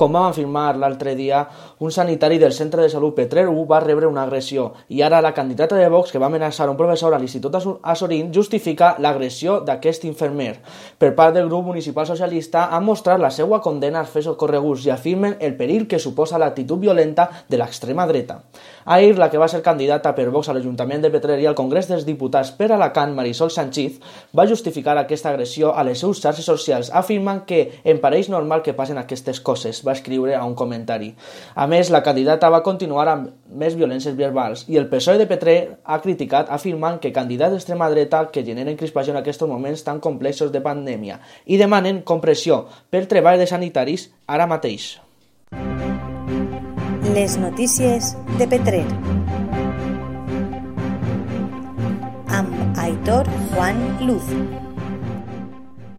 Com vam afirmar l'altre dia, un sanitari del centre de salut Petrer 1 va rebre una agressió i ara la candidata de Vox que va amenaçar un professor a l'Institut Asorín justifica l'agressió d'aquest infermer. Per part del grup municipal socialista han mostrat la seva condena als fets ocorreguts i afirmen el perill que suposa l'actitud violenta de l'extrema dreta. Ahir, la que va ser candidata per Vox a l'Ajuntament de Petrer i al Congrés dels Diputats per Alacant, Marisol Sanchiz, va justificar aquesta agressió a les seus xarxes socials, afirmant que em pareix normal que passen aquestes coses va escriure a un comentari. A més, la candidata va continuar amb més violències verbals i el PSOE de Petrer ha criticat afirmant que candidats d'extrema dreta que generen crispació en aquests moments tan complexos de pandèmia i demanen compressió per treball de sanitaris ara mateix. Les notícies de Petrer. Amb Aitor Juan Luz.